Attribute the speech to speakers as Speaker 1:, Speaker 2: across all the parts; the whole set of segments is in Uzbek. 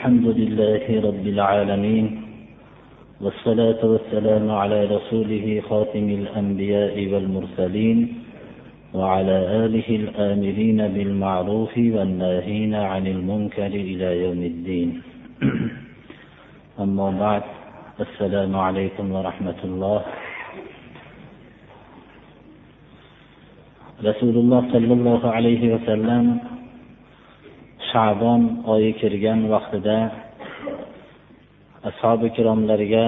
Speaker 1: الحمد لله رب العالمين والصلاة والسلام على رسوله خاتم الأنبياء والمرسلين وعلى آله الآمرين بالمعروف والناهين عن المنكر إلى يوم الدين. أما بعد السلام عليكم ورحمة الله. رسول الله صلى الله عليه وسلم shabon oyi kirgan vaqtida ashobi ikromlarga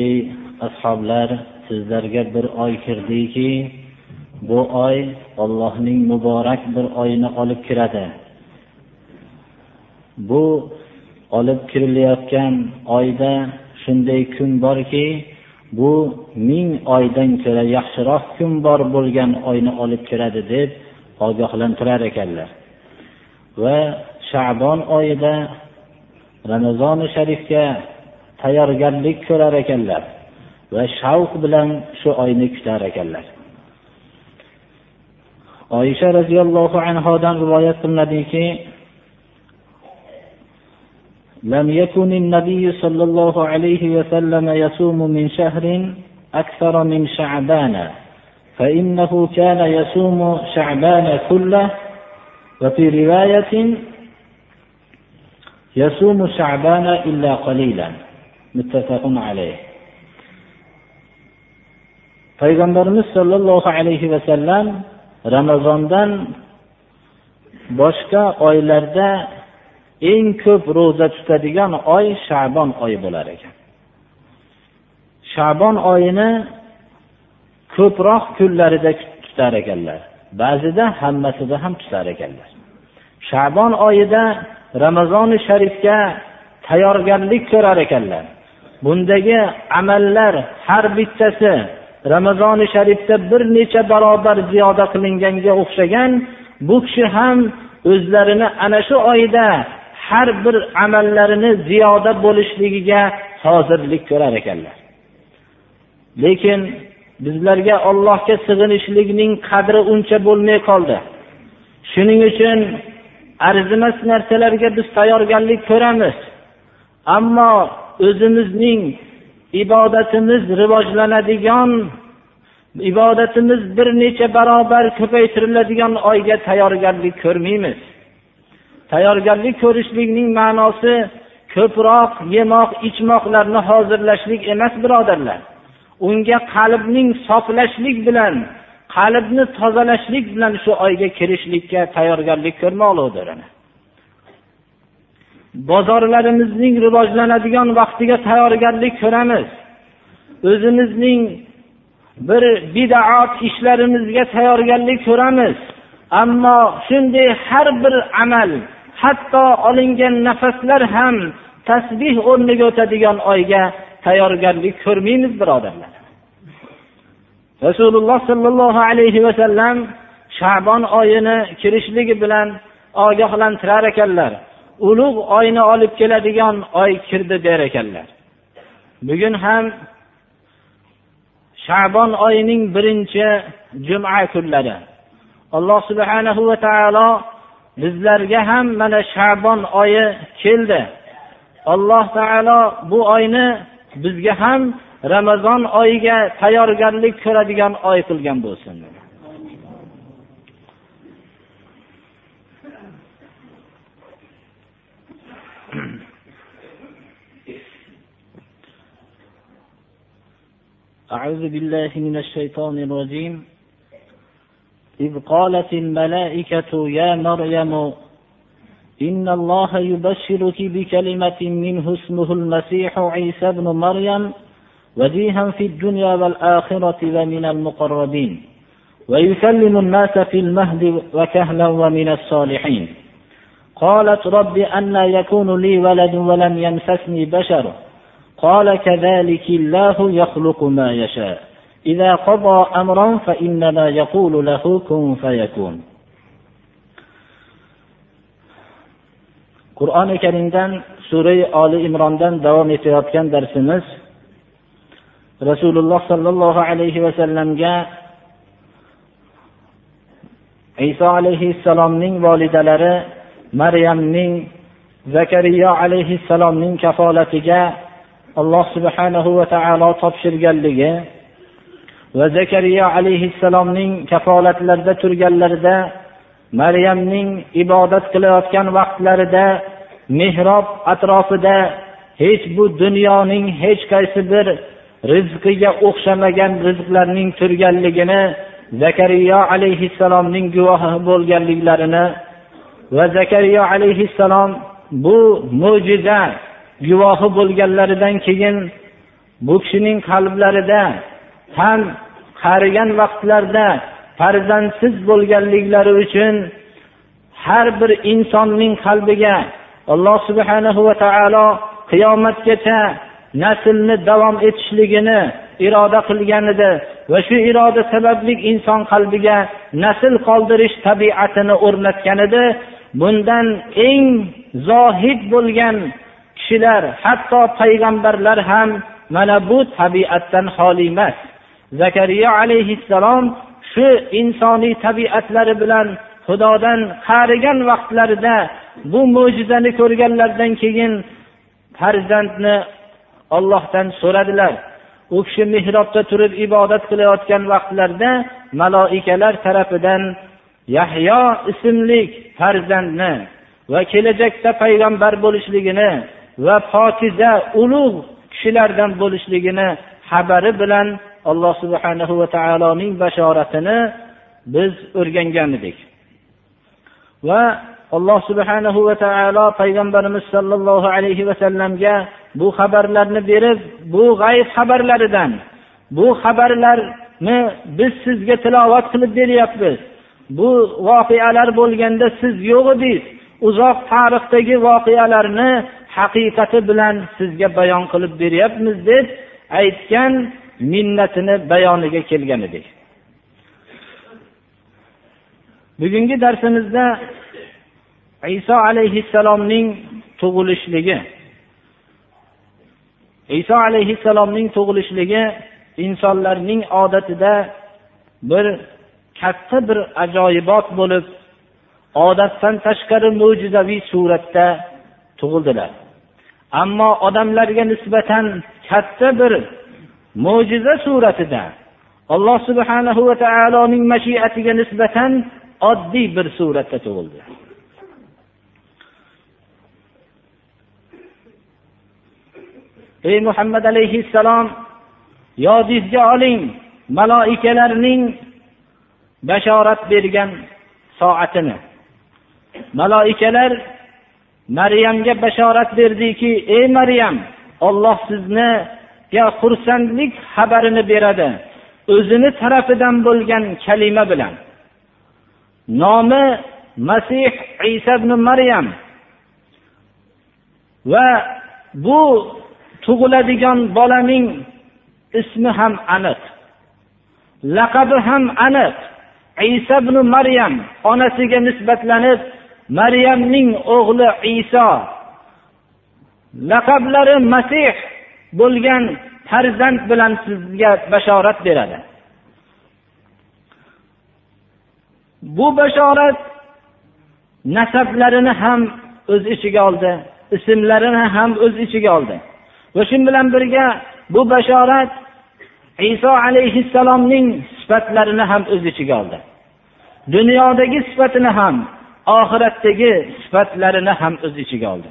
Speaker 1: ey ashoblar sizlarga bir oy kirdiki bu oy ollohning muborak bir oyini olib kiradi. Bu olib kirilayotgan oyda shunday kun borki bu ming oydan ko'ra yaxshiroq kun bor bo'lgan oyni olib kiradi deb ogohlantirar ekanlar va shabon oyida ramazoni sharifga tayyorgarlik ko'rar ekanlar va shavq bilan shu oyni kutar ekanlar oysha roziyallohu anhodan rivoyat qilinadiki لم يكن النبي صلى الله عليه وسلم يصوم من شهر أكثر من شعبان فإنه كان يصوم شعبان كله وفي رواية يصوم شعبان إلا قليلا متفق عليه payg'ambarimiz sollallohu alayhi vasallam ramazondan boshqa oylarda eng ko'p ro'za tutadigan oy shabon oyi bo'lar ekan shabon oyini ko'proq kunlarida tutar ekanlar. Ba'zida hammasida ham tutar ekanlar. Shabon oyida ramazoni sharifga tayyorgarlik ko'rar ekanlar. Bundagi amallar har bittasi ramazoni sharifda bir necha barobar ziyoda qilinganga o'xshagan bu kishi ham o'zlarini ana shu oyda har bir amallarini ziyoda bo'lishligiga hozirlik ko'rar ekanlar. Lekin bizlarga ollohga sig'inishlikning qadri uncha bo'lmay qoldi. Shuning uchun arzimas narsalarga biz tayyorgarlik ko'ramiz. Ammo o'zimizning ibodatimiz rivojlanadigan ibodatimiz bir necha barobar ko'paytiriladigan oyga tayyorgarlik ko'rmaymiz. Tayyorgarlik ko'rishlikning ma'nosi ko'proq yemoq ichmoqlarni hozirlashlik emas birodarlar. Unga qalbning soflashlik bilan qalbni tozalashlik bilan shu oyga kirishlikka tayyorgarlik ko'rmoqligdir bozorlarimizning rivojlanadigan vaqtiga tayyorgarlik ko'ramiz. O'zimizning bir bidaat ishlarimizga tayyorgarlik ko'ramiz. Ammo shunday har bir amal hatto olingan nafaslar ham tasbih o'rniga o'tadigan oyga tayyorgarlik ko'rmaymiz birodarlar. Rasululloh sollallohu alayhi vasallam shabon oyini kirishligi bilan ogohlantirar ekanlar. Ulug' oyni olib keladigan oy kirdi der ekanlar. Bugun ham shabon oyining birinchi juma kunlari. Alloh subhanahu va taolo bizlarga ham mana shabon oyi keldi. Alloh taolo bu oyni bizga ham ramazon oyiga tayyorgarlik ko'radigan oy qilgan bo'lsin أعوذ بالله من الشيطان الرجيم إذ قالت الملائكة يا مريم إن الله يبشرك بكلمة منه اسمه المسيح عيسى ابن مريم وجيها في الدنيا والآخرة ومن المقربين ويكلم الناس في المهد وكهلا ومن الصالحين قالت رب أن يكون لي ولد ولم يمسسني بشر قال كذلك الله يخلق ما يشاء إذا قضى أمرا فإنما يقول له كن فيكون qur'oni karimdan surai oli imrondan davom etayotgan darsimiz rasululloh sollallohu alayhi vasallamga iso alayhissalomning volidalari maryamning zakariya alayhissalomning kafolatiga alloh subhanahu va taolo topshirganligi va zakariya alayhissalomning kafolatlarida turganlarida maryamning ibodat qilayotgan vaqtlarida mehrob atrofida hech bu dunyoning hech qaysi bir rizqiga o'xshamagan rizqlarning turganligini zakariya alayhissalomning guvohi bo'lganliklarini va zakariya alayhissalom bu mo'jiza guvohi bo'lganlaridan keyin bu kishining qalblarida ham qarigan vaqtlarda farzandsiz bo'lganliklari uchun har bir insonning qalbiga alloh subhanahu va taolo qiyomatgacha naslni davom etishligini iroda qilgan edi va shu iroda sababli inson qalbiga nasl qoldirish tabiatini o'rnatgan edi bundan eng zohid bo'lgan kishilar hatto payg'ambarlar ham mana bu tabiatdan xoli emas. Zakariya alayhissalom shu insoniy tabiatlari bilan xudodan qarigan vaqtlarida bu mo'jizani ko'rganlaridan keyin farzandni ollohdan so'radilar. U kishi mehrobda turib ibodat qilayotgan vaqtlarida maloikalar tarafidan yahyo ismli farzandni va kelajakda payg'ambar bo'lishligini va pokiza ulug' kishilardan bo'lishligini xabari bilan alloh subhanahu va taoloning bashoratini biz o'rgangan edik va alloh subhanahu va taolo payg'ambarimiz sollallohu alayhi vasallamga bu xabarlarni berib bu g'ayb xabarlaridan bu xabarlarni biz sizga tilovat qilib beryapmiz. Bu voqealar bo'lganda siz yo'q edingiz. Uzoq tarixdagi voqealarni haqiqati bilan sizga bayon qilib beryapmiz deb aytgan minnatini bayoniga kelgan edik. Bugungi darsimizda iso alayhissalomning tug'ilishligi iso alayhissalomning tug'ilishligi insonlarning odatida bir katta bir ajoyibot bo'lib odatdan tashqari mo'jizaviy suratda tug'ildilar. Ammo odamlarga nisbatan katta bir mo'jiza suratida alloh subhanahu va taoloning mashiatiga nisbatan oddiy bir suratda tug'ildi. Ey muhammad alayhissalom yodingizga oling maloikalarning bashorat bergan soatini. Maloikalar maryamga bashorat berdiki ey maryam olloh ya xursandlik xabarini beradi. O'zini tarafidan bo'lgan kalima bilan. Nomi masih isa ibn maryam. Va bu tug'iladigan bolaning ismi ham aniq. Laqabi ham aniq. Isa ibn maryam onasiga nisbatlanib maryamning o'g'li iso laqablari masih bo'lgan farzand bilan sizga bashorat beradi. Bu bashorat nasablarini ham o'z ichiga oldi ismlarini ham o'z ichiga oldi. Va shu bilan birga bu bashorat iso alayhissalomning sifatlarini ham o'z ichiga oldi. Dunyodagi sifatini ham oxiratdagi sifatlarini ham o'z ichiga oldi.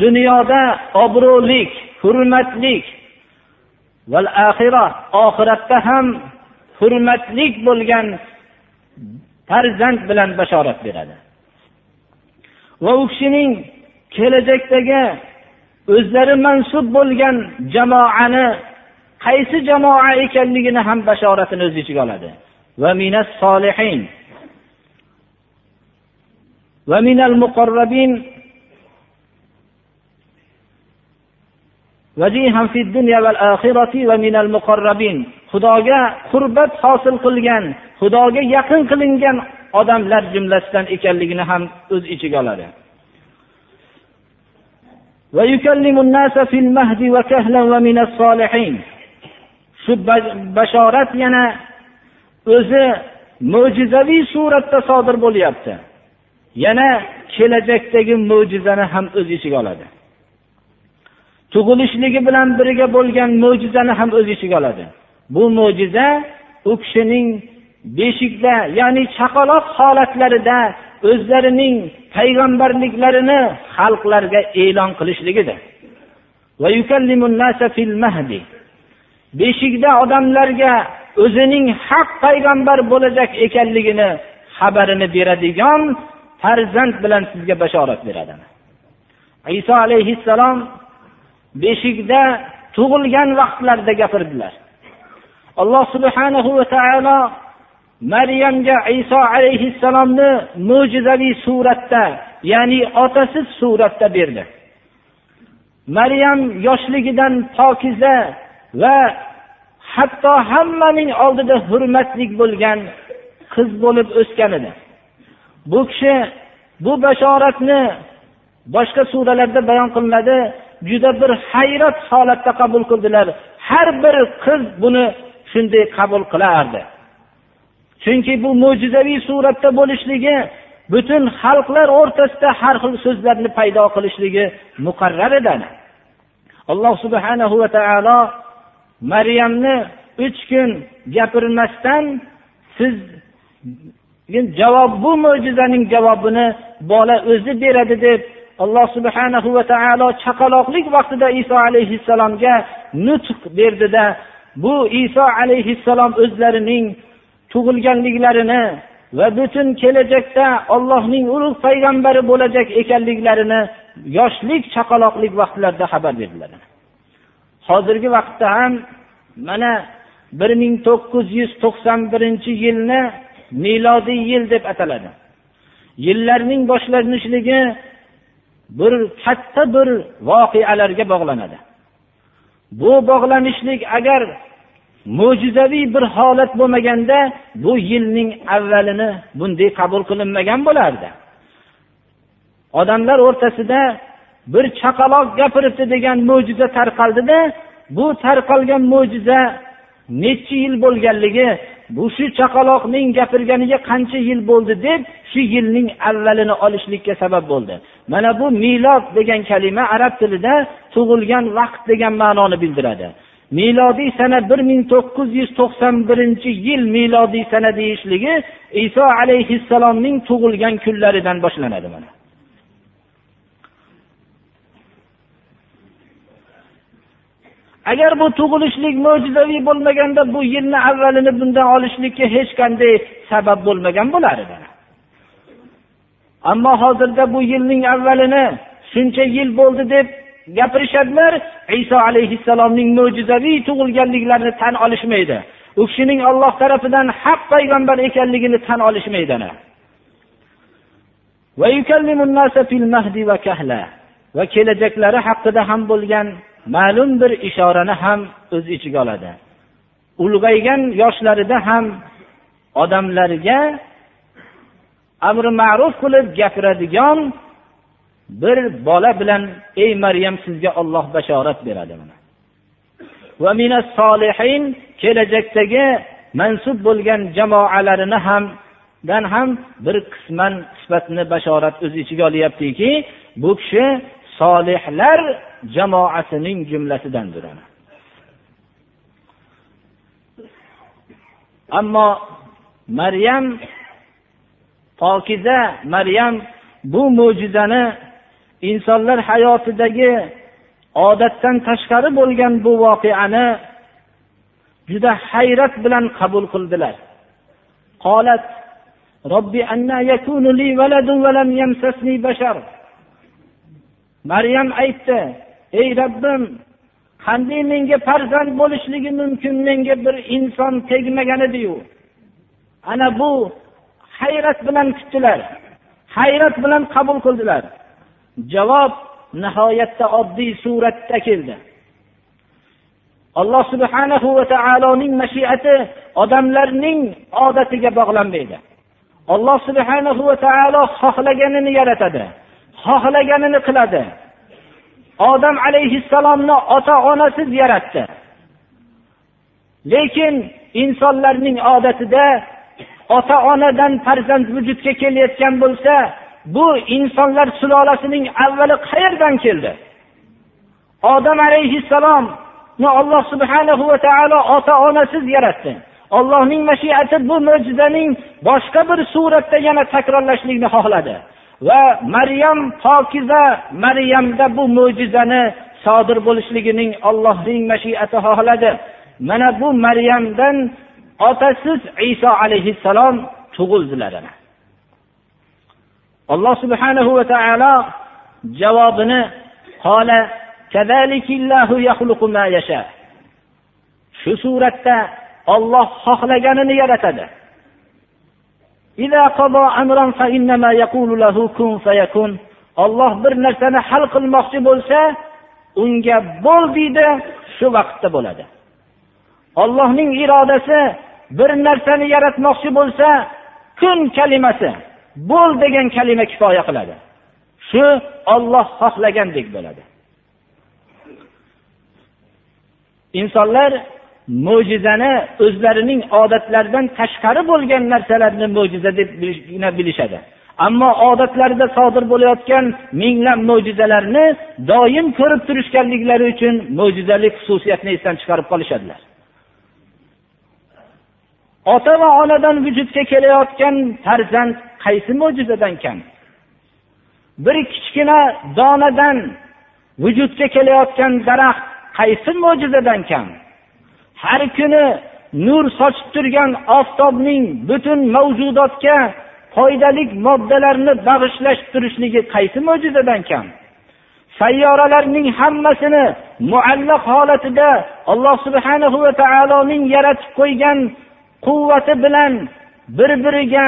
Speaker 1: Dunyoda obro'lik hurmatlik. Oxiratda ham hurmatlik bo'lgan farzand bilan bashorat beradi. Va u kishining kelajakdagi o'zlari mansub bo'lgan jamoani qaysi jamoa ekanligini ham bashoratini o'z ichiga oladi. Va minas solihin va ومن muqarrabin. Xudoga qurbat hosil qilgan xudoga yaqin qilingan odamlar jumlasidan ekanligini ham o'z ichiga oladi. Shu bashorat yana o'zi mo'jizaviy suratda sodir bo'lyapti. Yana kelajakdagi mo'jizani ham o'z ichiga oladi. Tug'ilishligi bilan birga bo'lgan mo'jizani ham o'z ichiga oladi. Bu mo'jiza u kishining beshikda ya'ni chaqaloq holatlarida o'zlarining payg'ambarliklarini xalqlarga e'lon qilishligidir. Beshikda odamlarga o'zining haq payg'ambar bo'lajak ekanligini xabarini beradigan farzand bilan sizga bashorat beradi iso alayhissalom beshikda tug'ilgan vaqtlarida gapirdilar. Alloh subhanahu va taolo maryamga iso alayhissalomni mo'jizaviy suratda ya'ni otasiz suratda berdi. Maryam yoshligidan pokiza va hatto hammaning oldida hurmatli bo'lgan qiz bo'lib o'sgan edi. Bu kishi bu bashoratni boshqa suralarda bayon qilinadi. Juda bir hayrat holatda qabul qildilar. Har bir qiz buni shunday qabul qilardi. Chunki bu mo'jizaviy suratda bo'lishligi butun xalqlar o'rtasida har xil so'zlarni paydo qilishligi muqarrar edi alloh subhanahu va taolo maryamni uch kun gapirmasdan siz javob bu mo'jizaning javobini bola o'zi beradi deb alloh subhanahu va taolo chaqaloqlik vaqtida iso alayhissalomga nutq berdida bu iso alayhissalom o'zlarining tug'ilganliklarini va butun kelajakda ollohning ulug' payg'ambari bo'lajak ekanliklarini yoshlik chaqaloqlik vaqtlarida xabar berdilar. Hozirgi vaqtda ham mana bir ming to'qqiz yuz to'qson birinchi yilni milodiy yil deb ataladi. Yillarning boshlanishligi bir katta bir voqealarga bog'lanadi. Bu bog'lanishlik agar mo'jizaviy bir holat bo'lmaganda bu yilning avvalini bunday qabul qilinmagan bo'lardi. Odamlar o'rtasida bir chaqaloq gapiribdi degan mo'jiza tarqaldida bu tarqalgan mo'jiza necha yil bo'lganligi bu shu chaqaloqning gapirganiga qancha yil bo'ldi deb shu yilning avvalini olishlikka sabab bo'ldi. Mana bu milod degan kalima arab tilida tug'ilgan vaqt degan ma'noni bildiradi. Milodiy sana bir ming to'qqiz yuz to'qson birinchi yil milodiy sana deyishligi iso alayhissalomning tug'ilgan kunlaridan boshlanadi mana. Agar bu tug'ilishlik mo'jizaviy bo'lmaganda bu yilni avvalini bundan olishlikka hech qanday sabab bo'lmagan bo'lar edi. Ammo hozirda bu yilning avvalini shuncha yil bo'ldi deb gapirishadilar iso alayhissalomning mo'jizaviy tug'ilganliklarini tan olishmaydi. U kishining olloh tarafidan haq payg'ambar ekanligini tan olishmaydi va kelajaklari haqida ham bo'lgan ma'lum bir ishorani ham o'z ichiga oladi. Ulg'aygan yoshlarida ham odamlarga amri ma'ruf qilib gapiradigan bir bola bilan ey maryam sizga olloh bashorat beradi kelajakdagi mansub bo'lgan jamoalarini ham dan ham bir qisman sifatni bashorat o'z ichiga olyaptiki bu kishi solihlar jamoasining jumlasidandir ammo maryam pokiza maryam bu mo'jizani insonlar hayotidagi odatdan tashqari bo'lgan bu voqeani juda hayrat bilan qabul qildilar. Qolat robbi anna yakunu li valadun va lam yamsasni bashar. Maryam aytdi ey robbim qanday menga farzand bo'lishligi mumkin menga bir inson tegmagan ediyu ana bu hayrat bilan kutdilar hayrat bilan qabul qildilar. Javob nihoyatda oddiy suratda keldi. Alloh subhanahu va taoloning mashiati odamlarning odatiga bog'lanmaydi. Alloh subhanahu va taolo xohlaganini yaratadi. Xohlaganini qiladi. Odam alayhissalomni ota onasiz yaratdi lekin insonlarning odatida ota onadan farzand vujudga kelayotgan bo'lsa bu insonlar sulolasining avvali qayerdan keldi? Odam alayhissalomni alloh subhanahu va taolo ota onasiz yaratdi ollohning mashiati bu mo'jizaning boshqa bir suratda yana takrorlashlikni xohladi. Va maryam pokiza maryamda bu mo'jizani sodir bo'lishligining ollohning mashiati xohladi. Mana bu maryamdan otasiz iso alayhissalom tug'ildilar alloh subhanahu va taolo javobini shu suratda olloh xohlaganini yaratadi. Olloh bir narsani hal qilmoqchi bo'lsa unga bo'l deydi shu vaqtda bo'ladi. Ollohning irodasi bir narsani yaratmoqchi bo'lsa kun kalimasi bo'l degan kalima kifoya qiladi. Shu olloh xohlagandek bo'ladi. Insonlar mo'jizani o'zlarining odatlaridan tashqari bo'lgan narsalarni mo'jiza deb bilishadi. Ammo odatlarida sodir bo'layotgan minglab mo'jizalarni doim ko'rib turishganliklari uchun mo'jizalik xususiyatni esdan chiqarib qolishadilar. Ota va onadan vujudga kelayotgan farzand qaysi mo'jizadan kam? Bir kichkina donadan vujudga kelayotgan daraxt qaysi mo'jizadan kam? Har kuni nur sochib turgan oftobning butun mavjudotga foydali moddalarni bag'ishlash turishligi qaysi mo'jizadan kam? Sayyoralarning hammasini muallaq holatida alloh subhanahu va taoloning yaratib qo'ygan quvvati bilan bir biriga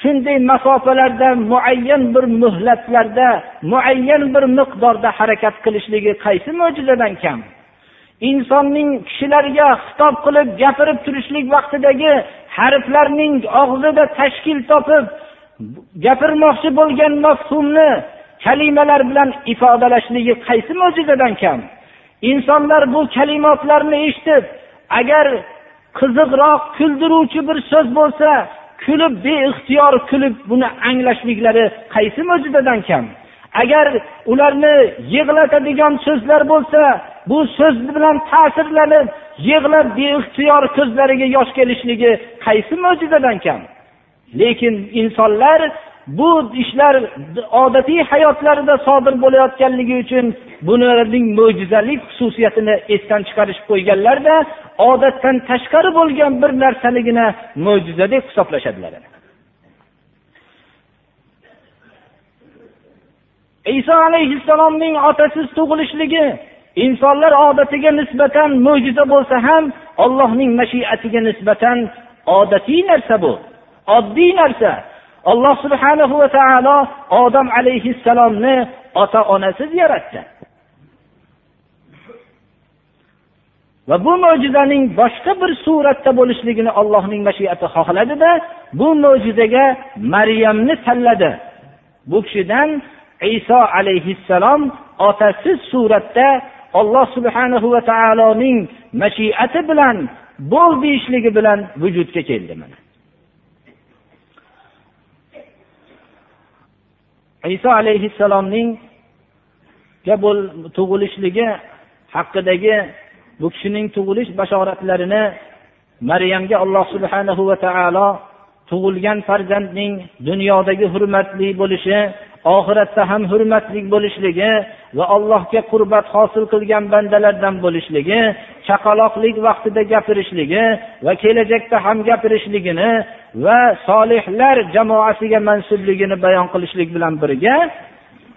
Speaker 1: shunday masofalarda muayyan bir muhlatlarda muayyan bir miqdorda harakat qilishligi qaysi mo'jizadan kam? Insonning kishilarga xitob qilib gapirib turishlik vaqtidagi harflarning og'zida tashkil topib gapirmoqchi bo'lgan mafhumni kalimalar bilan ifodalashligi qaysi mo'jizadan kam? Insonlar bu kalimotlarni eshitib agar qiziqroq kuldiruvchi bir so'z bo'lsa kulib beixtiyor kulib buni anglashliklari qaysi mo'jizadan kam? Agar ularni yig'latadigan so'zlar bo'lsa bu so'z bilan ta'sirlanib yig'lab beixtiyor ko'zlariga yosh kelishligi qaysi mo'jizadan kam? Lekin insonlar bu ishlar odatiy hayotlarida sodir bo'layotganligi uchun bularning mo'jizalik xususiyatini esdan chiqarishib qo'yganlarda odatdan tashqari bo'lgan bir narsaligina mo'jiza deb hisoblashadilar. Iso alayhissalomning otasiz tug'ilishligi insonlar odatiga nisbatan mo'jiza bo'lsa ham ollohning mashiatiga nisbatan odatiy narsa bu. Oddiy narsa. Alloh subhanahu va taolo odam alayhissalomni ota onasiz yaratdi. Va bu mo'jizaning boshqa bir suratda bo'lishligini allohning mashiati xohladida bu mo'jizaga maryamni tanladi. Bu kishidan iso alayhissalom otasiz suratda alloh subhanahu va taoloning mashiati bilan bo'l deyishligi bilan vujudga keldi mana. Iso alayhissalomning tug'ilishligi haqidagi bu kishining tug'ilish bashoratlarini maryamga alloh subhanahu va taolo tug'ilgan farzandning dunyodagi hurmatli bo'lishi oxiratda ham hurmatli bo'lishligi va allohga qurbat hosil qilgan bandalardan bo'lishligi chaqaloqlik vaqtida gapirishligi va kelajakda ham gapirishligini va solihlar jamoasiga mansubligini bayon qilishlik bilan birga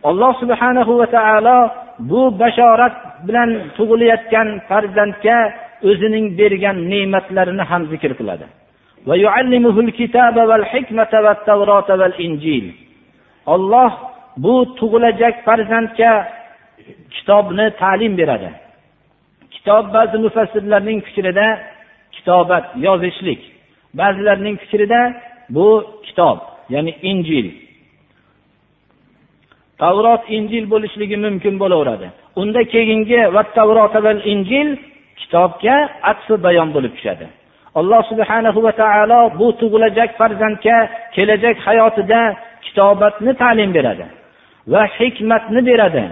Speaker 1: alloh subhanahu va taolo bu bashorat bilan tug'ilayotgan farzandga o'zining bergan ne'matlarini ham zikr qiladi. Olloh bu tug'ilajak farzandga kitobni ta'lim beradi. Kitob ba'zi mufassirlarning fikrida kitobat yozishlik. Ba'zilarning fikrida bu kitob ya'ni injil. Tavrot injil bo'lishligi mumkin bo'laveradi. Unda keyingi va tavrot va injil kitobga atfi bayon bo'lib tushadi. Alloh subhanahu va taolo bu tug'ilajak farzandga kelajak hayotida kitobatni ta'lim beradi va hikmatni beradi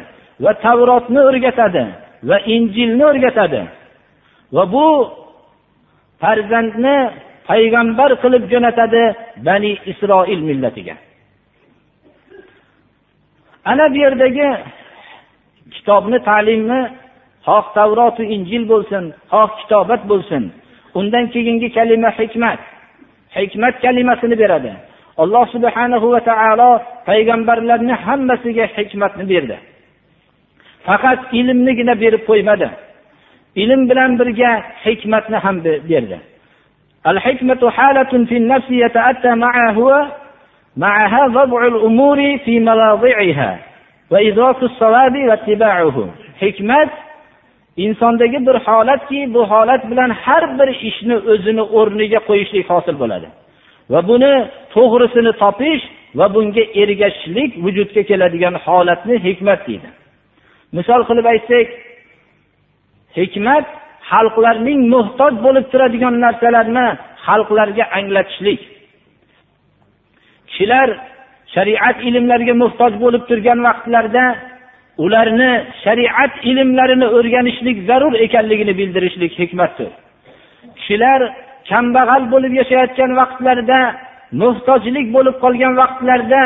Speaker 1: va tavrotni o'rgatadi va injilni o'rgatadi. Va bu farzandni payg'ambar qilib jo'natadi bani isroil millatiga. Ana bu yerdagi kitobni ta'limni xoh tavrotu injil bo'lsin xoh kitobat bo'lsin undan keyingi kalima hikmat. Hikmat kalimasini beradi. alloh subhanahu va taolo payg'ambarlarni hammasiga hikmatni berdi faqat ilmnigina berib qo'ymadi ilm bilan birga hikmatni ham berdi الحكمة حالة في النفس يتأتى معها معها وضع الأمور في مواضعها وإدراك الصواب واتباعه hikmat insondagi bir holatki bu holat bilan har bir ishni o'zini o'rniga qo'yishlik hosil bo'ladi Va buni to'g'risini topish va bunga ergashishlik vujudga keladigan holatni hikmat deydi. Misol qilib aytsak hikmat xalqlarning muhtoj bo'lib turadigan narsalarni xalqlarga anglatishlik. Kishilar shariat ilmlariga muhtoj bo'lib turgan vaqtlarda ularni shariat ilmlarini o'rganishlik zarur ekanligini bildirishlik hikmatdir. Kishilar kambag'al bo'lib yashayotgan vaqtlarida muhtojlik bo'lib qolgan vaqtlarda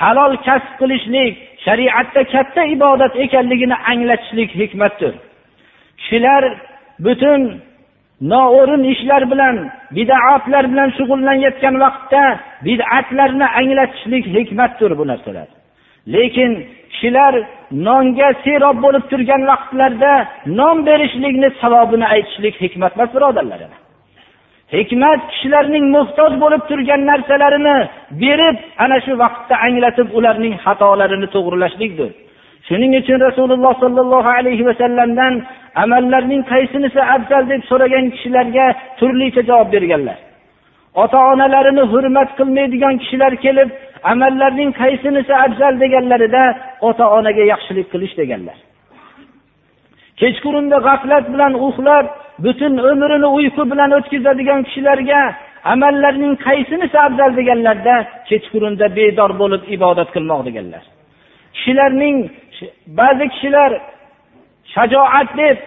Speaker 1: halol kasb qilishlik shariatda katta ibodat ekanligini anglatishlik hikmatdir. Kishilar butun noo'rin ishlar bilan bidatlar bilan shug'ullanayotgan vaqtda bid'atlarni anglatishlik hikmatdir bu narsalar. Lekin kishilar nonga serob bo'lib turgan vaqtlarda non berishlikni savobini aytishlik hikmat emas birodarlar. Hikmat kishilarning muhtoj bo'lib turgan narsalarini berib ana shu vaqtda anglatib ularning xatolarini to'g'rilashlikdir. Shuning uchun rasululloh sollallohu alayhi vasallamdan amallarning qaysinisi afzal deb so'ragan kishilarga turlicha javob berganlar. Ota onalarini hurmat qilmaydigan kishilar kelib amallarning qaysinisi afzal deganlarida ota onaga yaxshilik qilish deganlar. Kechqurunda g'aflat bilan uxlab butun umrini uyqu bilan o'tkazadigan kishilarga amallarning qaysinisi afzal deganlarda kechqurunda bedor bo'lib ibodat qilmoq deganlar. Kishilarning ba'zi kishilar shajoat deb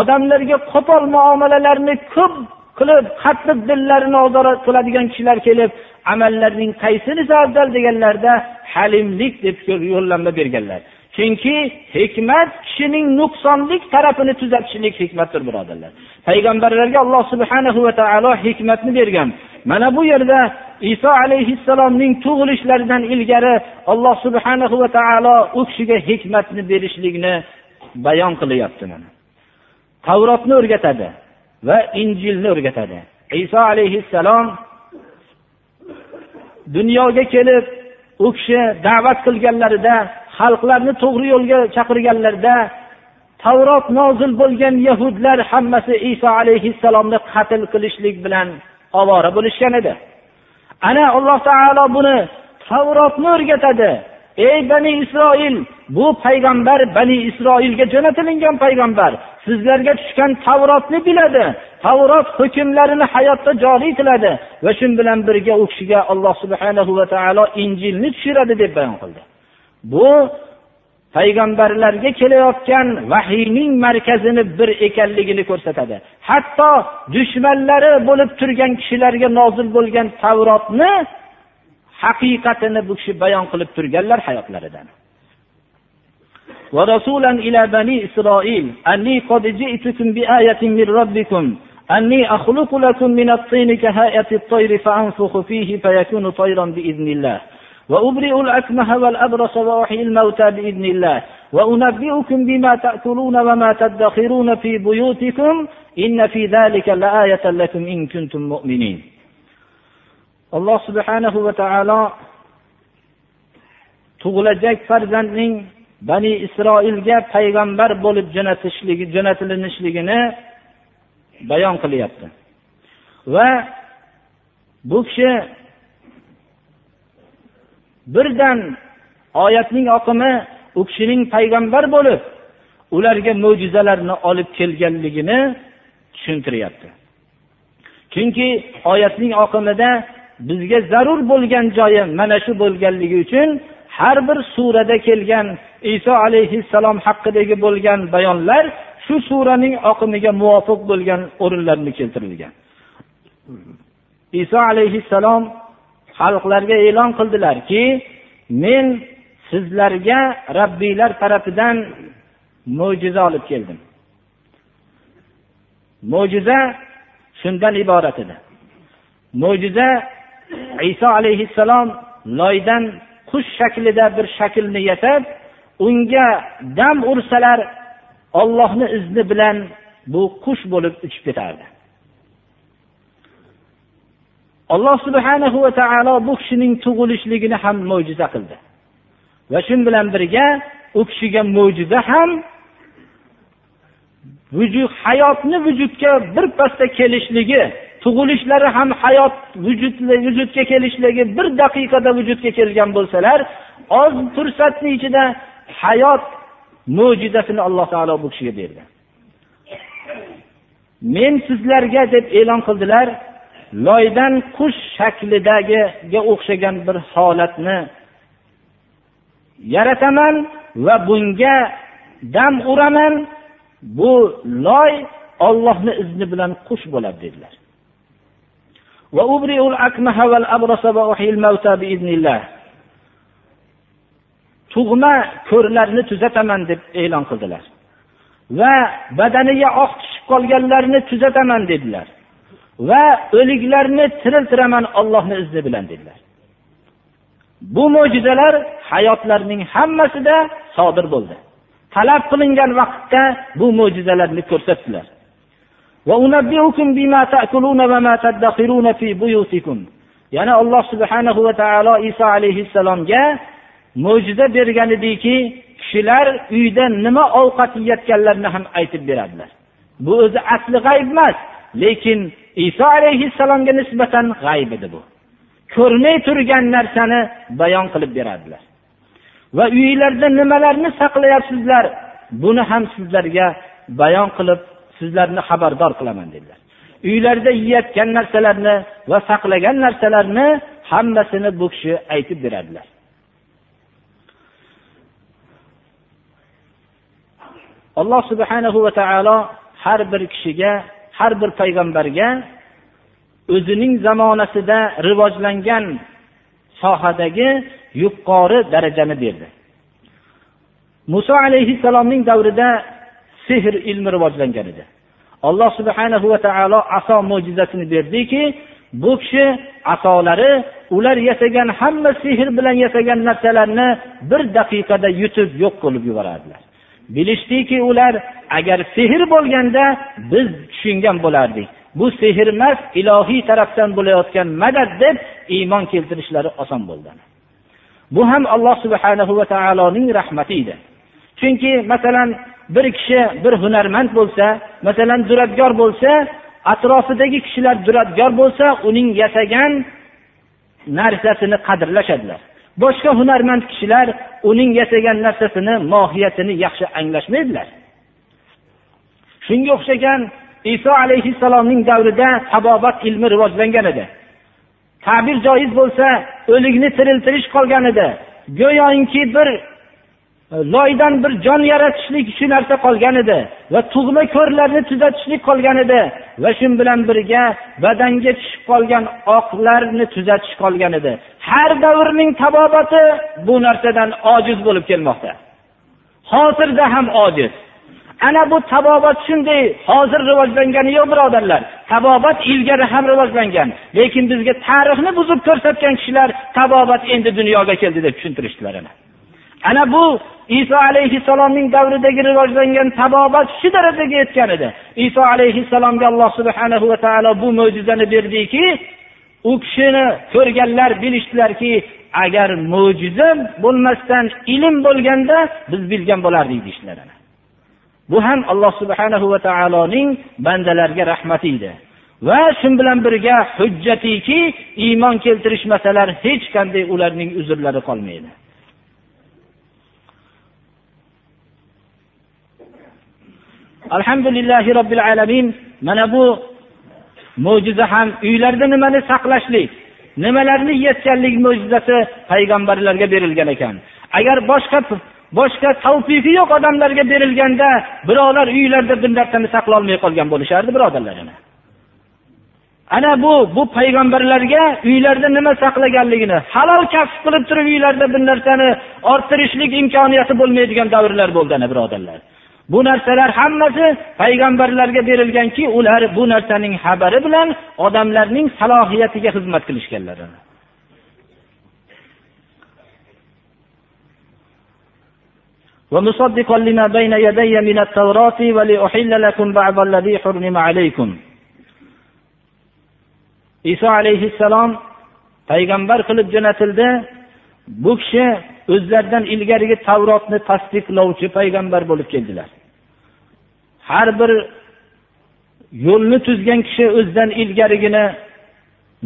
Speaker 1: odamlarga qo'pol muomalalarni ko'p qilib qattiq dillarini ozor qiladigan kishilar kelib amallarning qaysinisi afzal deganlarda halimlik deb yo'llanma berganlar. Chunki hikmat kishining nuqsonlik tarafini tuzatishlik hikmatdir birodarlar. Payg'ambarlarga alloh subhanahu va taolo hikmatni bergan. Mana bu yerda iso alayhissalomning tug'ilishlaridan ilgari alloh subhanahu va taolo u kishiga hikmatni berishlikni bayon qilyapti mana. Tavrotni o'rgatadi va injilni o'rgatadi. Iso alayhissalom dunyoga kelib u kishi da'vat qilganlarida xalqlarni to'g'ri yo'lga chaqirganlarida tavrot nozil bo'lgan yahudlar hammasi iso alayhissalomni qatl qilishlik bilan ovora bo'lishgan edi. Ana alloh taolo buni tavrotni o'rgatadi. Ey bani isroil bu payg'ambar bani isroilga jo'natilingan payg'ambar. Sizlarga tushgan tavrotni biladi. Tavrot hukmlarini hayotda joriy qiladi va shu bilan birga u kishiga alloh subhanahu va taolo injilni tushiradi deb bayon qildi. bu payg'ambarlarga kelayotgan vahiyning markazini bir ekanligini ko'rsatadi hatto dushmanlari bo'lib turgan kishilarga nozil bo'lgan tavrotni haqiqatini bu kishi bayon qilib turganlar hayotlaridan ورسولا إلى بني إسرائيل أني قد جئتكم بآية من ربكم أني أخلق لكم من الطين كهيئة الطير فأنفخ فيه فيكون طيرا بإذن الله وأبرئ الأكمه والأبرص وأحيي الموتى بإذن الله وأنبئكم بما تأكلون وما تدخرون في بيوتكم إن في ذلك لآية لكم إن كنتم مؤمنين alloh subhanahu va taolo tug'ilajak farzandning bani isroilga payg'ambar bo'lib jo'natishligi jo'natilinishligini bayon qilyapti va bu kishi birdan oyatning oqimi u kishining payg'ambar bo'lib ularga mo'jizalarni olib kelganligini tushuntiryapti. Chunki oyatning oqimida bizga zarur bo'lgan joyi mana shu bo'lganligi uchun har bir surada kelgan iso alayhissalom haqidagi bo'lgan bayonlar shu suraning oqimiga muvofiq bo'lgan o'rinlarni keltirilgan. Iso alayhissalom xalqlarga e'lon qildilarki men sizlarga rabbiylar tarafidan mo'jiza olib keldim. Mo'jiza shundan iborat edi. Mo'jiza iso alayhissalom loydan qush shaklida bir shaklni yasab unga dam ursalar ollohni izni bilan bu qush bo'lib uchib ketardi. Alloh subhanahu va taolo bu kishining tug'ilishligini ham mo'jiza qildi. Va shu bilan birga u kishiga mo'jiza ham vujud hayotni vujudga birpasda kelishligi tug'ilishlari ham hayot vujud vujudga kelishligi bir daqiqada vujudga kelgan bo'lsalar oz fursatni ichida hayot mo'jizasini alloh taolo bu kishiga berdi. Men sizlarga deb e'lon qildilar loydan qush shaklidagiga o'xshagan bir holatni yarataman va bunga dam uraman. Bu loy ollohni izni bilan qush bo'ladi dedilar. Tug'ma ko'rlarni tuzataman deb e'lon qildilar. Va badaniga oq tushib qolganlarni tuzataman dedilar. Va o'liklarni tiriltiraman ollohni izni bilan dedilar. Bu mo'jizalar hayotlarning hammasida sodir bo'ldi. Talab qilingan vaqtda bu mo'jizalarni ko'rsatdilar. Yana alloh subhanahu va taolo iso alayhissalomga mo'jiza bergan ediki kishilar uyda nima ovqat yeyotganlarini ham aytib beradilar. Bu o'zi asli g'ayb emas lekin iso alayhissalomga nisbatan g'ayb edi bu. Ko'rmay turgan narsani bayon qilib beradilar. Va uyinglarda nimalarni saqlayapsizlar buni ham sizlarga bayon qilib sizlarni xabardor qilaman dedilar. Uylarda yeyotgan narsalarni va saqlagan narsalarni hammasini bu kishi aytib beradilar. Alloh subhanahu va taolo har bir kishiga har bir payg'ambarga o'zining zamonasida rivojlangan sohadagi yuqori darajani berdi. Muso alayhissalomning davrida sehr ilmi rivojlangan edi. Alloh subhanahu va taolo aso mo'jizasini berdiki bu kishi asolari ular yasagan hamma sehr bilan yasagan narsalarni bir daqiqada yutib yo'q qilib yuborardilar. Bilishdiki ular agar sehr bo'lganda biz tushungan bo'lardik. Bu sehr emas ilohiy tarafdan bo'layotgan madad deb iymon keltirishlari oson bo'ldi. Bu ham alloh subhanahu va taoloning rahmati edi. Chunki masalan bir kishi bir hunarmand bo'lsa masalan duradgor bo'lsa atrofidagi kishilar duradgor bo'lsa uning yasagan narsasini qadrlashadilar. Boshqa hunarmand kishilar uning yasagan narsasini mohiyatini yaxshi anglashmaydilar. Shunga o'xshagan iso alayhissalomning davrida tabobat ilmi rivojlangan edi. Ta'bir joiz bo'lsa o'likni tiriltirish qolgan edi. Go'yoki bir E, loydan bir jon yaratishlik shu narsa qolgan edi va tug'ma ko'rlarni tuzatishlik qolgan edi va shu bilan birga badanga tushib qolgan oqlarni tuzatish qolgan edi. Har davrning tabobati bu narsadan ojiz bo'lib kelmoqda. Hozirda ham ojiz. Ana bu tabobat shunday hozir rivojlangani yo'q birodarlar. Tabobat ilgari ham rivojlangan lekin bizga tarixni buzib ko'rsatgan kishilar tabobat endi dunyoga keldi deb tushuntirishdilar ana. Ana bu iso alayhissalomning davridagi rivojlangan tabobat shu darajaga yetgan edi. Iso alayhissalomga alloh subhana va taolo bu mo'jizani berdiki u kishini ko'rganlar bilishdilarki agar mo'jiza bo'lmasdan ilm bo'lganda biz bilgan bo'lardik deyishdilar bu ham alloh subhanahu va taoloning bandalarga rahmati edi. Va shu bilan birga hujjatiki iymon keltirishmasalar hech qanday ularning uzrlari qolmaydi. Alhamdulillahi robbil alamin. Mana bu mo'jiza ham uylarda nimani saqlashlik nimalarni yetganlik mo'jizasi payg'ambarlarga berilgan ekan. Agar boshqa boshqa tavfiqi yo'q odamlarga berilganda birovlar uylarida bir narsani saqlolmay qolgan bo'lishardi birodarlar ana bu bu payg'ambarlarga uylarda nima saqlaganligini halol kasb qilib turib uylarda bir narsani orttirishlik imkoniyati bo'lmaydigan davrlar bo'ldi ana birodarlar. bu narsalar hammasi payg'ambarlarga berilganki ular bu narsaning xabari bilan odamlarning salohiyatiga xizmat qilishganlar ومصدقا لما بين يدي من التوراة ولأحل لكم بعض الذي حرم عليكم iso alayhissalom payg'ambar qilib jo'natildi bu kishi o'zlaridan ilgarigi tavrotni tasdiqlovchi payg'ambar bo'lib keldilar. Har bir yo'lni tuzgan kishi o'zidan ilgarigini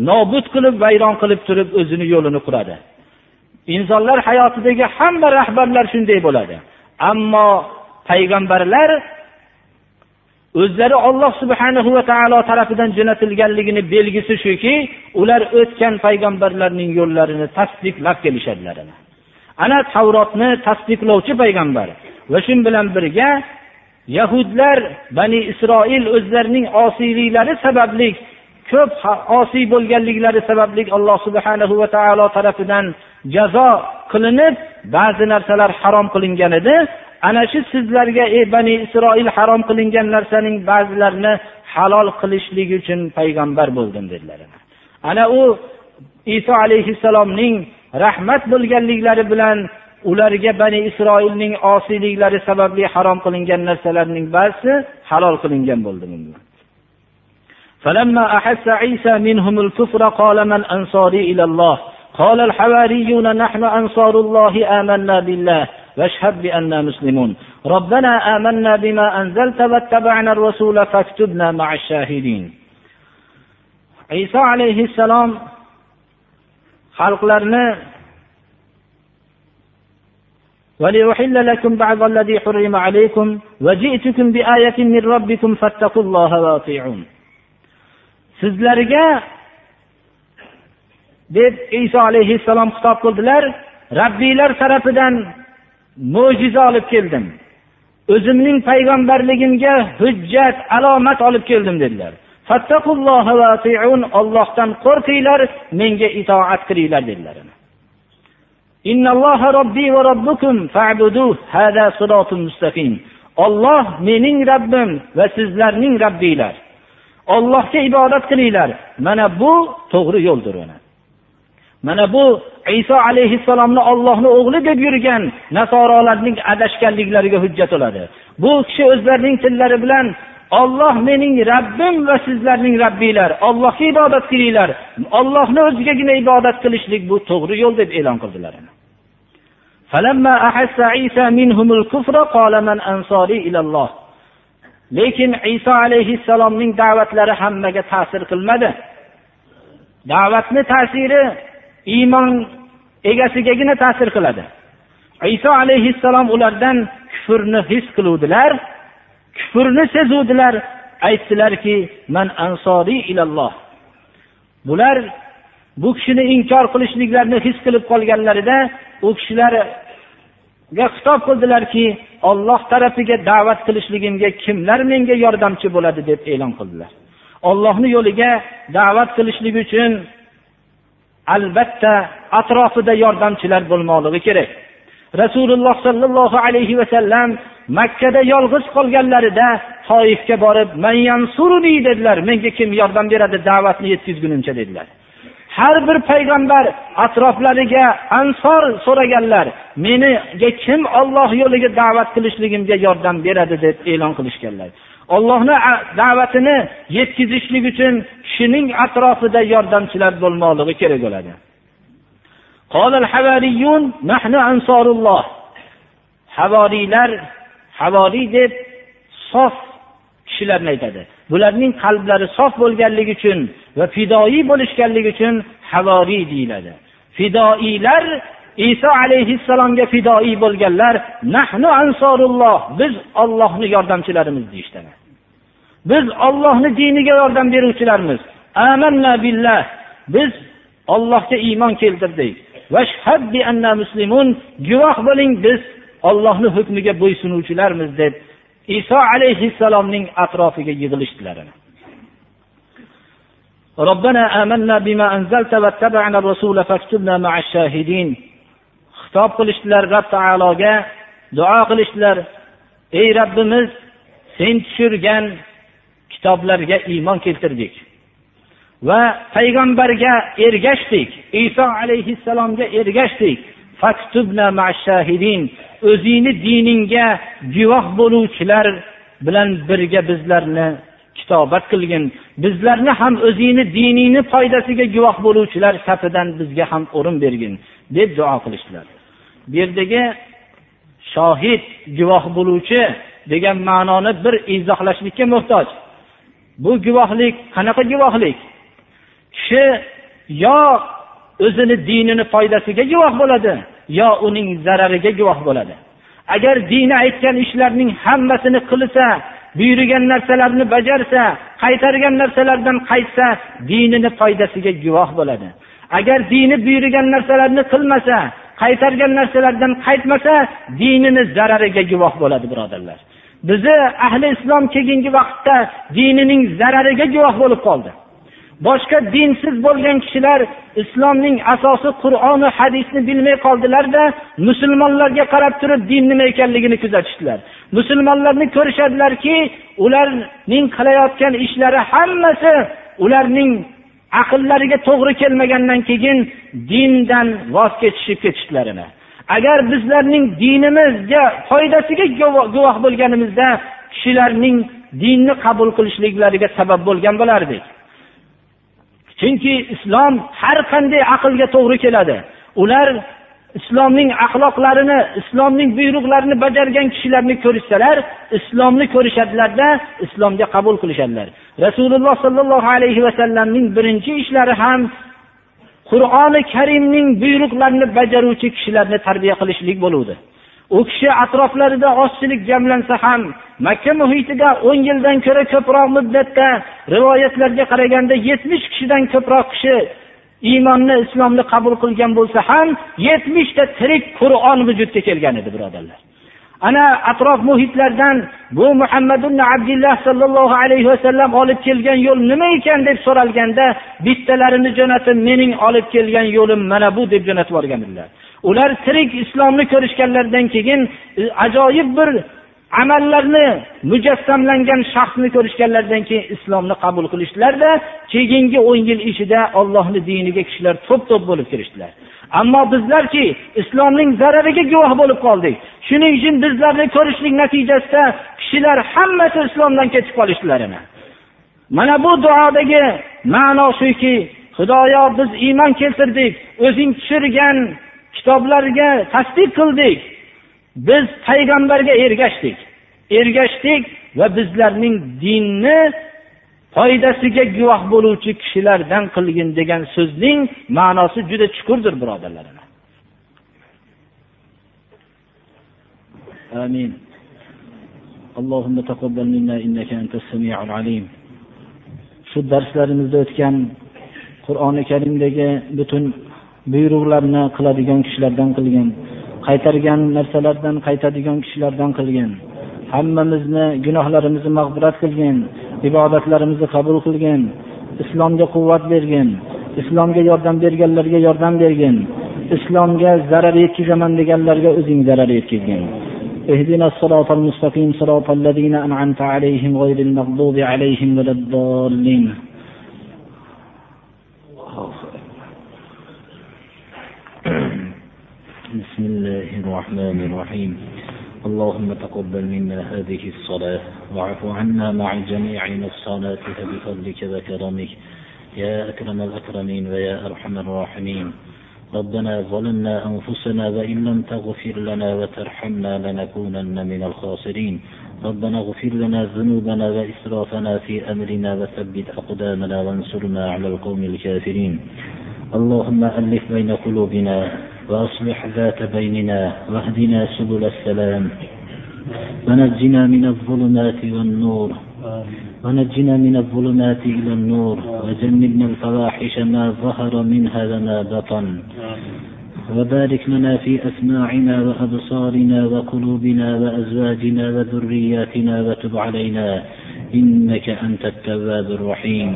Speaker 1: nobud qilib vayron qilib turib o'zini yo'lini quradi. Insonlar hayotidagi hamma rahbarlar shunday bo'ladi. Ammo payg'ambarlar o'zlari olloh subhanahu va taolo tarafidan jo'natilganligini belgisi shuki ular o'tgan payg'ambarlarning yo'llarini tasdiqlab kelishadilar. Ana tavrotni tasdiqlovchi payg'ambar. Va shu bilan birga yahudlar bani isroil o'zlarining osiyliklari sababli ko'p osiy bo'lganliklari sababli alloh subhanahu va taolo tarafidan jazo qilinib ba'zi narsalar harom qilingan edi. Ana shu sizlarga ey bani isroil harom qilingan narsaning ba'zilarini halol qilishlik uchun payg'ambar bo'ldim dedilar. Ana u iso alayhissalomning rahmat bo'lganliklari bilan ularga bani isroilning osiyliklari sababli harom qilingan narsalarning ba'zisi halol qilingan bo'ldi فلما أحس عيسى منهم الكفر قال من أنصاري إلى الله قال الحواريون نحن أنصار الله آمنا بالله واشهد بأننا مسلمون ربنا آمنا بما أنزلت واتبعنا الرسول فاكتبنا مع الشاهدين عيسى عليه السلام xalqlarni ولأحل لكم بعض الذي حرم عليكم وجئتكم بآية من ربكم فاتقوا الله وأطيعون sizlarga deb iso alayhissalom xitob qildilar rabbiylar tarafidan mo'jiza olib keldim o'zimning payg'ambarligimga hujjat alomat olib keldim dedilar Ollohdan qo'rqinglar menga itoat qilinglar dedilar. Olloh mening robbim va sizlarning robbinglar ollohga ibodat qilinglar. Mana bu to'g'ri yo'ldir mana bu iso alayhissalomni ollohni o'g'li deb yurgan nasorolarning adashganliklariga hujjat bo'ladi bu kishi o'zlarining tillari bilan olloh mening rabbim va sizlarning rabbinglar ollohga ibodat qilinglar. Ollohni o'zigagina ibodat qilishlik bu to'g'ri yo'l deb e'lon qildilar. Lekin iso alayhissalomning da'vatlari hammaga ta'sir qilmadi. Da'vatni ta'siri iymon egasigagina ta'sir qiladi. Iso alayhissalom ulardan kufrni his qiluvdilar. Kufrni sezuvdilar. Aytdilarki man ansoriy ilalloh. Bular bu kishini inkor qilishliklarini his qilib qolganlarida u kishilarga xitob qildilarki olloh tarafiga da'vat qilishligimga kimlar menga yordamchi bo'ladi? deb e'lon qildilar. Ollohni yo'liga da'vat qilishlik uchun albatta atrofida yordamchilar bo'lmoqligi kerak. Rasululloh sollallohu alayhi vasallam makkada yolg'iz qolganlarida toifga borib dedilar. Menga kim yordam beradi da'vatni yetkazgunimcha dedilar. Har bir payg'ambar atroflariga ansor so'raganlar meniga kim olloh yo'liga da'vat qilishligimga yordam beradi deb e'lon qilishganlar. Ollohni da'vatini yetkazishlik uchun kishining atrofida yordamchilar bo'lmoqligi kerak bo'ladi. Havoriylar havoriy deb sof kishilarni aytadi. Bularning qalblari sof bo'lganligi uchun va fidoyi bo'lishganligi uchun havoriy deyiladi. Fidoiylar iso alayhissalomga fidoiy bo'lganlar nahnu ansorulloh biz ollohni yordamchilarimiz deyishdimi biz ollohni diniga yordam beruvchilarmiz. Amanna billah biz ollohga iymon keltirdik. Guvoh bo'ling biz ollohni hukmiga bo'ysunuvchilarmiz deb iso alayhissalomning atrofiga yig'ilishdilar ربنا آمنا بما أنزلت واتبعنا الرسول فاكتبنا مع الشاهدين xitob qilishdilar rob taologa duo qilishdilar ey robbimiz sen tushirgan kitoblarga iymon keltirdik va payg'ambarga ergashdik iso alayhissalomga ergashdik O'zingni diningga guvoh bo'luvchilar bilan birga bizlarni kitobat qilgin. Bizlarni ham o'zingni diningni foydasiga guvoh bo'luvchilar safidan bizga ham o'rin bergin deb duo qilishdilar. Bu yerdagi shohid guvoh bo'luvchi degan ma'noni bir izohlashlikka muhtoj. Bu guvohlik qanaqa guvohlik kishi yo o'zini dinini foydasiga guvoh bo'ladi yo uning zarariga guvoh bo'ladi. Agar dini aytgan ishlarning hammasini qilsa buyurgan narsalarni bajarsa qaytargan narsalardan qaytsa dinini foydasiga guvoh bo'ladi. Agar dini buyurgan narsalarni qilmasa qaytargan narsalardan qaytmasa dinini zarariga guvoh bo'ladi birodarlar. Bizni ahli islom keyingi vaqtda dinining zarariga guvoh bo'lib qoldi. Boshqa dinsiz bo'lgan kishilar islomning asosi qur'oni hadisni bilmay qoldilarda musulmonlarga qarab turib din nima ekanligini kuzatishdilar. Musulmonlarni ko'rishadilarki ularning qilayotgan ishlari hammasi ularning aqllariga to'g'ri kelmagandan keyin dindan voz kechishib ketishlarini agar bizlarning dinimizga foydasiga guvoh bo'lganimizda kishilarning dinni qabul qilishliklariga sabab bo'lgan bo'lardik. Chunki islom har qanday aqlga to'g'ri keladi. Ular islomning axloqlarini islomning buyruqlarini bajargan kishilarni ko'rishsalar islomni ko'rishadilarda islomga qabul qilishadilar. Rasululloh sollallohu alayhi vasallamning birinchi ishlari ham qur'oni karimning buyruqlarini bajaruvchi kishilarni tarbiya qilishlik bo'luvdi. U kishi atroflarida ozchilik jamlansa ham makka muhitida o'n yildan ko'ra ko'proq muddatda rivoyatlarga qaraganda yetmish kishidan ko'proq kishi iymonni islomni qabul qilgan bo'lsa ham yetmishta tirik qur'on vujudga kelgan edi birodarlar. Ana atrof muhitlardan bu muhammad abdulloh sollallohu alayhi vasallam olib kelgan yo'l nima ekan deb so'ralganda bittalarini jo'natib mening olib kelgan yo'lim mana bu deb jo'natib yuborgan edilar ular tirik islomni ko'rishganlaridan keyin e, ajoyib bir amallarni mujassamlangan shaxsni ko'rishganlaridan keyin islomni qabul qilishdilarda keyingi o'n yil ichida ollohni diniga kishilar to'p to'p bo'lib kirishdilar. Ammo bizlarki islomning zarariga guvoh bo'lib qoldik. Shuning uchun bizlarni ko'rishlik natijasida kishilar hammasi islomdan ketib qolishdilar mana bu duodagi ma'no shuki xudoyo biz iymon keltirdik o'zing tushirgan kitoblarga tasdiq qildik biz payg'ambarga ergashdik ergashdik va bizlarning dinni foydasiga guvoh bo'luvchi kishilardan qilgin degan so'zning ma'nosi juda chuqurdir birodarlar آمين اللهم تقبل منا إنك أنت السميع العليم shu darslarimizda o'tgan qur'oni karimdagi butun buyruqlarni qiladigan kishilardan qilgin qaytargan narsalardan qaytadigan kishilardan qilgin hammamizni gunohlarimizni mag'firat qilgin ibodatlarimizni qabul qilgin islomga quvvat bergin islomga yordam berganlarga yordam bergin islomga zarar yetkazaman deganlarga o'zing zarar yetkazgin اهدنا الصراط المستقيم صراط الذين أنعمت عليهم غير المغضوب عليهم ولا الضالين الرحمن الرحيم. اللهم تقبل منا هذه الصلاة واعف عنا مع جميع الصلاة بفضلك وكرمك. يا أكرم الأكرمين ويا أرحم الراحمين. ربنا ظلمنا أنفسنا وإن لم تغفر لنا وترحمنا لنكونن من الخاسرين. ربنا اغفر لنا ذنوبنا وإسرافنا في أمرنا وثبت أقدامنا وانصرنا على القوم الكافرين. اللهم ألف بين قلوبنا وأصلح ذات بيننا واهدنا سبل السلام. ونجنا من الظلمات والنور ونجنا من الظلمات إلى النور. وجنبنا الفواحش ما ظهر منها وما بطن. وبارك لنا في أسماعنا وأبصارنا وقلوبنا وأزواجنا وذرياتنا وتب علينا. إنك أنت التواب الرحيم.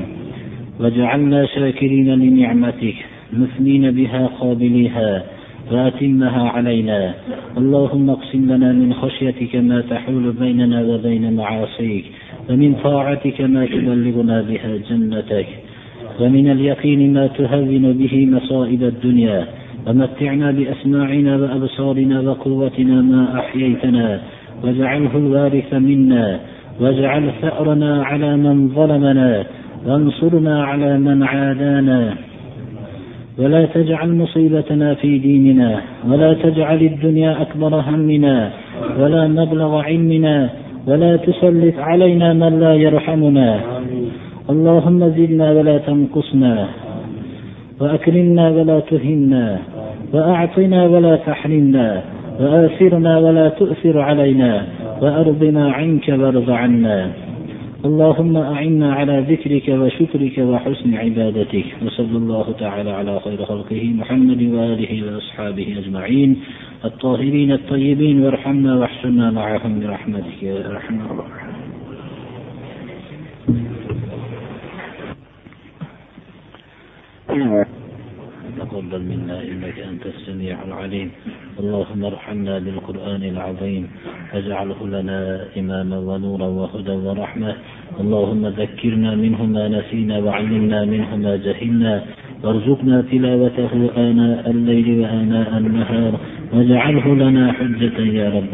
Speaker 1: واجعلنا شاكرين لنعمتك. مثنين بها قابليها. فأتمها علينا. اللهم اقسم لنا من خشيتك ما تحول بيننا وبين معاصيك ومن طاعتك ما تبلغنا بها جنتك ومن اليقين ما تهون به مصائب الدنيا ومتعنا بأسماعنا وأبصارنا وقوتنا ما أحييتنا واجعله الوارث منا واجعل ثأرنا على من ظلمنا وانصرنا على من عادانا. ولا تجعل مصيبتنا في ديننا ولا تجعل الدنيا أكبر همنا ولا مبلغ علمنا ولا تسلط علينا من لا يرحمنا. اللهم زدنا ولا تنقصنا وأكرمنا ولا تهنا وأعطنا ولا تحرمنا وآثرنا ولا تؤثر علينا وأرضنا عنك وارض عنا. اللهم أعنا على ذكرك وشكرك وحسن عبادتك وصلى الله تعالى على خير خلقه محمد وآله وأصحابه أجمعين الطاهرين الطيبين وارحمنا واحشرنا معهم برحمتك يا أرحم الراحمين. تقبل منا إنك أنت السميع العليم. اللهم ارحمنا بالقرآن العظيم. واجعله لنا إماما ونورا وهدى ورحمة. اللهم ذكرنا منه ما نسينا وعلمنا منه ما جهلنا. وارزقنا تلاوته آناء الليل وآناء النهار. واجعله لنا حجة يا رب